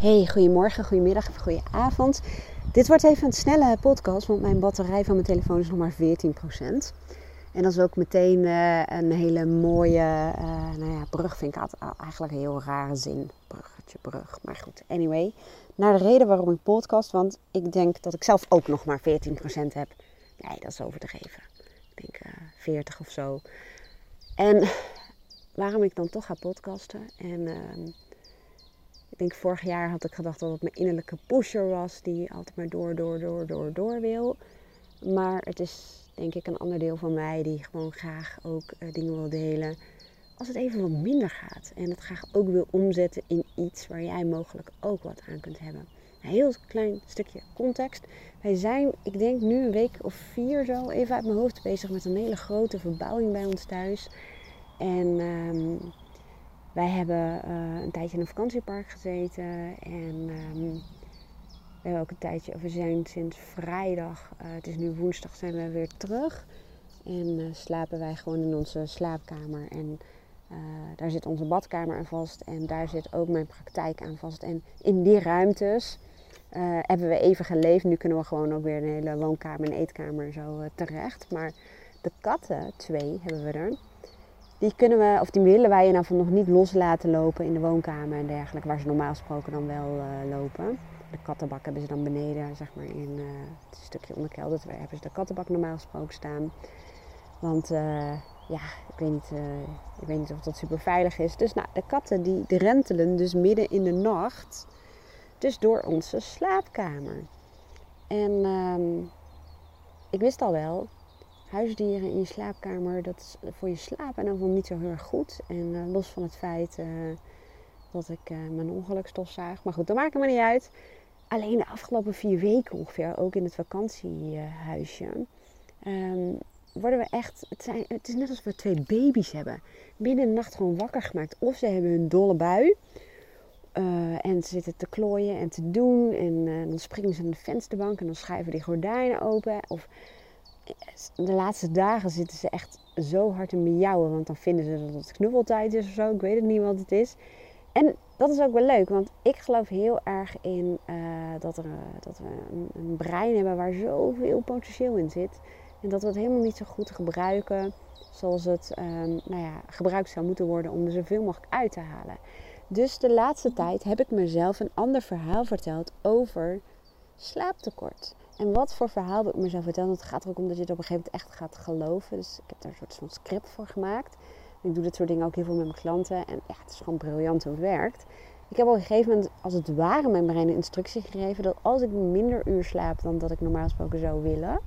Hey, goedemorgen, goedemiddag of goedenavond. Dit wordt even een snelle podcast, want mijn batterij van mijn telefoon is nog maar 14%. En dat is ook meteen uh, een hele mooie uh, nou ja, brug, vind ik eigenlijk een heel rare zin. Bruggetje, brug. Maar goed, anyway. Naar de reden waarom ik podcast, want ik denk dat ik zelf ook nog maar 14% heb. Nee, dat is overdreven. Ik denk uh, 40 of zo. En waarom ik dan toch ga podcasten en ehm, ik denk vorig jaar had ik gedacht dat het mijn innerlijke pusher was die altijd maar door, door, door, door, door wil. Maar het is denk ik een ander deel van mij die gewoon graag ook uh, dingen wil delen. Als het even wat minder gaat. En het graag ook wil omzetten in iets waar jij mogelijk ook wat aan kunt hebben. Een heel klein stukje context. Wij zijn, ik denk nu een week of vier zo, even uit mijn hoofd bezig met een hele grote verbouwing bij ons thuis. En um, wij hebben uh, een tijdje in een vakantiepark gezeten. En um, we hebben ook een tijdje, we zijn sinds vrijdag, uh, het is nu woensdag, zijn we weer terug. En uh, slapen wij gewoon in onze slaapkamer. En daar zit onze badkamer aan vast. En daar zit ook mijn praktijk aan vast. En in die ruimtes hebben we even geleefd. Nu kunnen we gewoon ook weer een hele woonkamer en eetkamer zo terecht. Maar de katten, twee hebben we er die kunnen we, of die willen wij in ieder nog niet los laten lopen in de woonkamer en dergelijke, waar ze normaal gesproken dan wel uh, lopen. De kattenbak hebben ze dan beneden, zeg maar in uh, het stukje onderkelder. hebben ze de kattenbak normaal gesproken staan. Want uh, ja, ik weet, niet, ik weet niet of dat super veilig is. Dus nou, de katten die, rentelen dus midden in de nacht, dus door onze slaapkamer. En um, ik wist al wel, huisdieren in je slaapkamer, dat is voor je slaap en dan niet zo heel erg goed. En uh, los van het feit uh, dat ik uh, mijn ongelukstof zaag. Maar goed, dat maakt me niet uit. Alleen de afgelopen vier weken ongeveer, ook in het vakantiehuisje, um, worden we echt. Het, zijn, het is net alsof we twee baby's hebben. Binnen de nacht gewoon wakker gemaakt. Of ze hebben een dolle bui. en ze zitten te klooien en te doen. En dan springen ze aan de vensterbank en dan schuiven die gordijnen open. Of de laatste dagen zitten ze echt zo hard te miauwen. Want dan vinden ze dat het knuffeltijd is of zo. Ik weet het niet wat het is. En dat is ook wel leuk, want ik geloof heel erg in uh, dat, er, dat we een, brein hebben waar zoveel potentieel in zit. En dat we het helemaal niet zo goed gebruiken zoals het um, nou ja, gebruikt zou moeten worden om er zoveel mogelijk uit te halen. Dus de laatste tijd heb ik mezelf een ander verhaal verteld over slaaptekort. En wat voor verhaal wil ik mezelf vertellen? Het gaat er ook om dat je het op een gegeven moment echt gaat geloven. Dus ik heb daar een soort van script voor gemaakt. Ik doe dit soort dingen ook heel veel met mijn klanten. En ja, het is gewoon briljant hoe het werkt. Ik heb op een gegeven moment, als het ware, mijn brein een instructie gegeven dat als ik minder uur slaap dan dat ik normaal gesproken zou willen,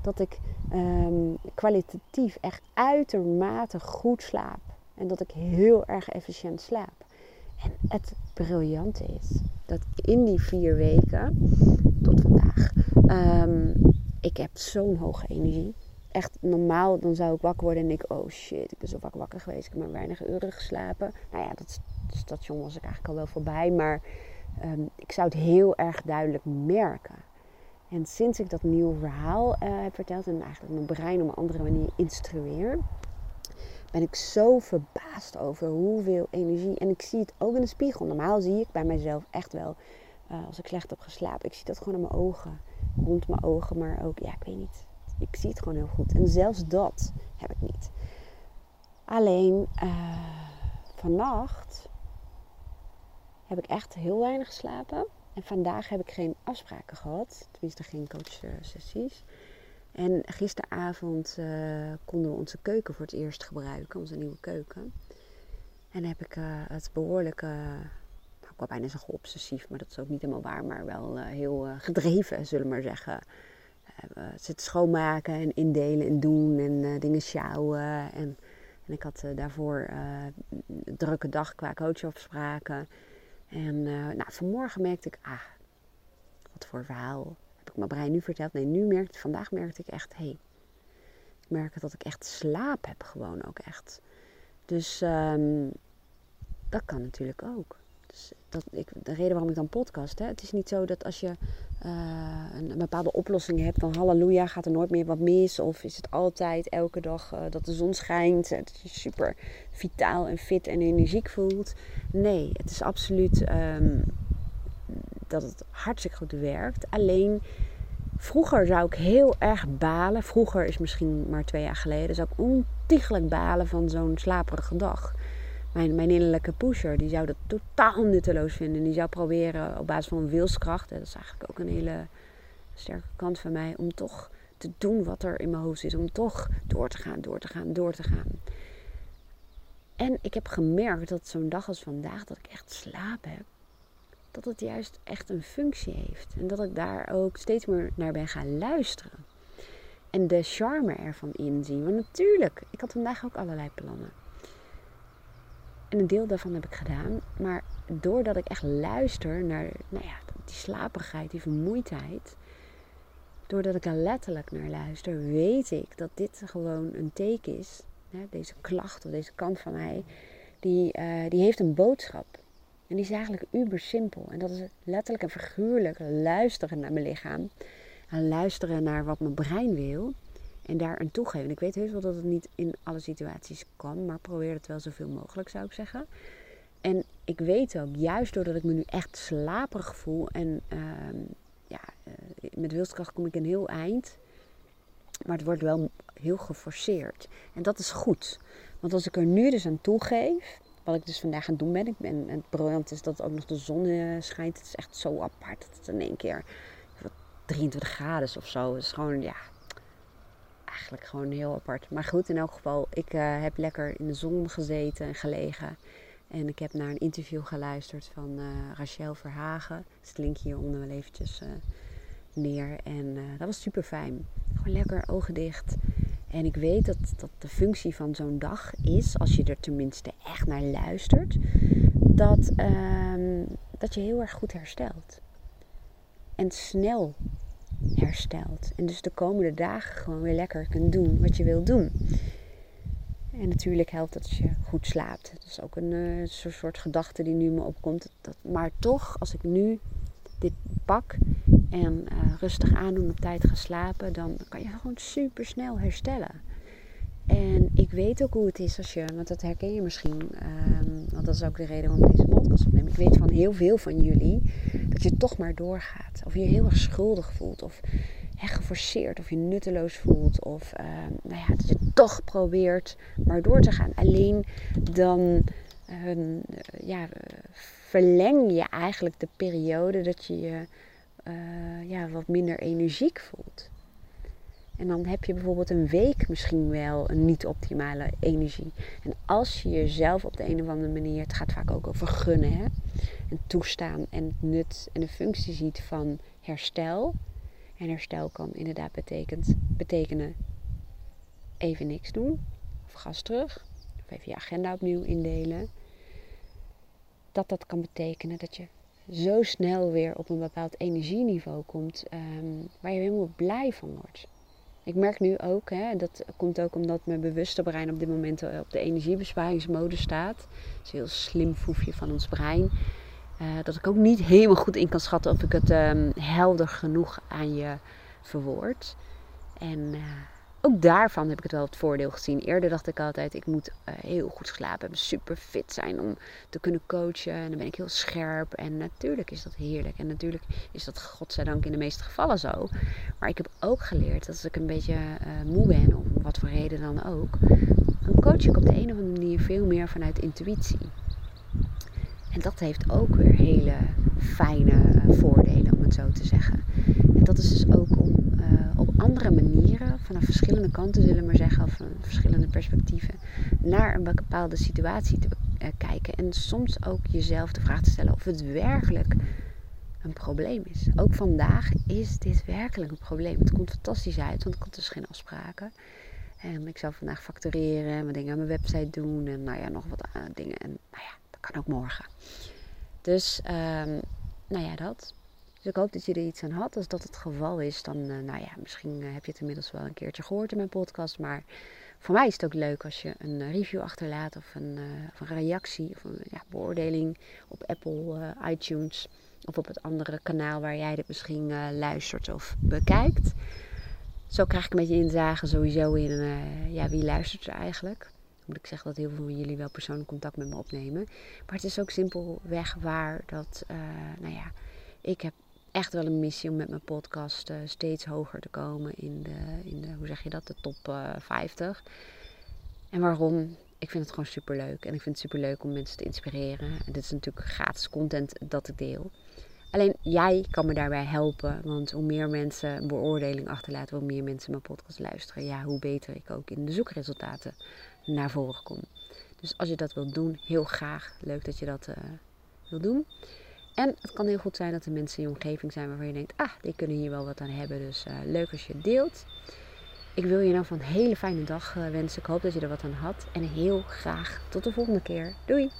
dat ik um, kwalitatief echt uitermate goed slaap. En dat ik heel erg efficiënt slaap. En het briljante is dat in die vier weken tot vandaag, um, ik heb zo'n hoge energie. Echt normaal, dan zou ik wakker worden en ik, oh shit, ik ben zo vaak wakker geweest. Ik heb maar weinig uren geslapen. Nou ja, dat station was ik eigenlijk al wel voorbij. Maar um, ik zou het heel erg duidelijk merken. En sinds ik dat nieuwe verhaal uh, heb verteld en eigenlijk mijn brein op een andere manier instrueer, ben ik zo verbaasd over hoeveel energie. En ik zie het ook in de spiegel. Normaal zie ik bij mezelf echt wel, uh, als ik slecht heb geslapen, ik zie dat gewoon in mijn ogen. Rond mijn ogen, maar ook, ja, ik weet niet. Ik zie het gewoon heel goed. En zelfs dat heb ik niet. Alleen uh, vannacht heb ik echt heel weinig geslapen. En vandaag heb ik geen afspraken gehad. Tenminste, geen coachsessies. En gisteravond uh, konden we onze keuken voor het eerst gebruiken, onze nieuwe keuken. En heb ik het behoorlijk, ik wou bijna zeggen obsessief, maar dat is ook niet helemaal waar, maar wel heel gedreven, zullen we maar zeggen. zitten schoonmaken en indelen en doen en dingen sjouwen. En, en ik had daarvoor een drukke dag qua coachafspraken. En nou, vanmorgen merkte ik, ah, wat voor verhaal ik mijn brein nu verteld. Nee, nu merkte vandaag merkte ik echt, hé, hey, ik merk dat ik echt slaap heb gewoon ook echt. Dus um, dat kan natuurlijk ook. Dus dat, ik, de reden waarom ik dan podcast, hè, het is niet zo dat als je uh, een, bepaalde oplossing hebt, dan halleluja, gaat er nooit meer wat mis. Of is het altijd elke dag uh, dat de zon schijnt, dat je super vitaal en fit en energiek voelt. Nee, het is absoluut um, dat het hartstikke goed werkt. Alleen vroeger zou ik heel erg balen. Vroeger is misschien maar twee jaar geleden. Zou ik ontiegelijk balen van zo'n slaperige dag. Mijn, mijn innerlijke pusher, die zou dat totaal nutteloos vinden. Die zou proberen op basis van wilskracht. Dat is eigenlijk ook een hele sterke kant van mij. Om toch te doen wat er in mijn hoofd is. Om toch door te gaan, door te gaan, door te gaan. En ik heb gemerkt dat zo'n dag als vandaag, dat ik echt slaap heb, dat het juist echt een functie heeft. En dat ik daar ook steeds meer naar ben gaan luisteren. En de charme ervan inzien. Want natuurlijk, ik had vandaag ook allerlei plannen. En een deel daarvan heb ik gedaan. Maar doordat ik echt luister naar nou ja, die slaperigheid, die vermoeidheid. Doordat ik er letterlijk naar luister, weet ik dat dit gewoon een teken is deze klacht of deze kant van mij, die, uh, die heeft een boodschap. En die is eigenlijk uber simpel. En dat is letterlijk en figuurlijk luisteren naar mijn lichaam. En luisteren naar wat mijn brein wil. En daar een toegeven. Ik weet heus wel dat het niet in alle situaties kan. Maar probeer het wel zoveel mogelijk zou ik zeggen. En ik weet ook, juist doordat ik me nu echt slaperig voel. En uh, ja, uh, met wilskracht kom ik een heel eind. Maar het wordt wel heel geforceerd. En dat is goed. Want als ik er nu dus aan toegeef, wat ik dus vandaag aan het doen ben. Ik ben het briljant is dat ook nog de zon eh, schijnt. Het is echt zo apart. Het is in één keer 23 graden is of zo. Het is gewoon, ja, eigenlijk gewoon heel apart. Maar goed, in elk geval, ik uh, heb lekker in de zon gezeten en gelegen. En ik heb naar een interview geluisterd van uh, Rachel Verhagen. Dus het link hieronder wel eventjes uh, neer. En dat was super fijn. Gewoon lekker ogen dicht. En ik weet dat, dat de functie van zo'n dag is, als je er tenminste echt naar luistert, dat, um, dat je heel erg goed herstelt. En snel herstelt. En dus de komende dagen gewoon weer lekker kunt doen wat je wil doen. En natuurlijk helpt dat als je goed slaapt. Dat is ook een uh, soort gedachte die nu me opkomt. Dat, maar toch, als ik nu dit pak en uh, rustig aandoen op tijd gaan slapen, dan kan je gewoon super snel herstellen. En ik weet ook hoe het is als je, want dat herken je misschien, um, want dat is ook de reden waarom ik deze podcast opneem. Ik weet van heel veel van jullie dat je toch maar doorgaat. Of je je heel erg schuldig voelt, of echt geforceerd, of je nutteloos voelt, of uh, nou ja, dat je toch probeert maar door te gaan. Alleen dan ja, verleng je eigenlijk de periode dat je je uh, ja, wat minder energiek voelt. En dan heb je bijvoorbeeld een week misschien wel een niet-optimale energie. En als je jezelf op de een of andere manier, het gaat vaak ook over gunnen, hè? en toestaan en het nut en de functie ziet van herstel. En herstel kan inderdaad betekent, betekenen even niks doen, of gas terug, of even je agenda opnieuw indelen. Dat dat kan betekenen dat je zo snel weer op een bepaald energieniveau komt um, waar je helemaal blij van wordt. Ik merk nu ook, hè, dat komt ook omdat mijn bewuste brein op dit moment op de energiebesparingsmode staat. Dat is een heel slim foefje van ons brein. Uh, dat ik ook niet helemaal goed in kan schatten of ik het um, helder genoeg aan je verwoord. En uh, ook daarvan heb ik het wel het voordeel gezien. Eerder dacht ik altijd, ik moet uh, heel goed slapen hebben, super fit zijn om te kunnen coachen. En dan ben ik heel scherp. En natuurlijk is dat heerlijk. En natuurlijk is dat godzijdank in de meeste gevallen zo. Maar ik heb ook geleerd dat als ik een beetje uh, moe ben, om wat voor reden dan ook, dan coach ik op de een of andere manier veel meer vanuit intuïtie. En dat heeft ook weer hele fijne uh, voordelen, om het zo te zeggen. En dat is dus ook om op andere manieren, vanaf verschillende kanten zullen we maar zeggen, of van verschillende perspectieven, naar een bepaalde situatie te uh, kijken. En soms ook jezelf de vraag te stellen of het werkelijk een probleem is. Ook vandaag is dit werkelijk een probleem. Het komt fantastisch uit, want ik had dus geen afspraken. En ik zou vandaag factureren en wat dingen aan mijn website doen. En nou ja, nog wat uh, dingen. En nou ja, dat kan ook morgen. Dus, um, nou ja, dat. Dus ik hoop dat je er iets aan had. Als dat het geval is, dan, uh, nou ja, misschien uh, heb je het inmiddels wel een keertje gehoord in mijn podcast. Maar voor mij is het ook leuk als je een uh, review achterlaat of een, of een reactie of een ja, beoordeling op Apple iTunes. Of op het andere kanaal waar jij dit misschien luistert of bekijkt. Zo krijg ik een beetje inzage sowieso in ja, wie luistert er eigenlijk. Moet ik zeggen dat heel veel van jullie wel persoonlijk contact met me opnemen. Maar het is ook simpelweg waar dat, nou ja Ik heb echt wel een missie om met mijn podcast steeds hoger te komen in de, in de, hoe zeg je dat, de top 50. En waarom? Ik vind het gewoon super leuk. En ik vind het super leuk om mensen te inspireren. En dit is natuurlijk gratis content dat ik deel. Alleen jij kan me daarbij helpen. Want hoe meer mensen een beoordeling achterlaten, hoe meer mensen mijn podcast luisteren. Ja, hoe beter ik ook in de zoekresultaten naar voren kom. Dus als je dat wilt doen, heel graag. Leuk dat je dat uh, wilt doen. En het kan heel goed zijn dat er mensen in je omgeving zijn waarvan je denkt, ah, die kunnen hier wel wat aan hebben. Dus uh, leuk als je het deelt. Ik wil je nou van een hele fijne dag uh, wensen. Ik hoop dat je er wat aan had. En heel graag tot de volgende keer. Doei!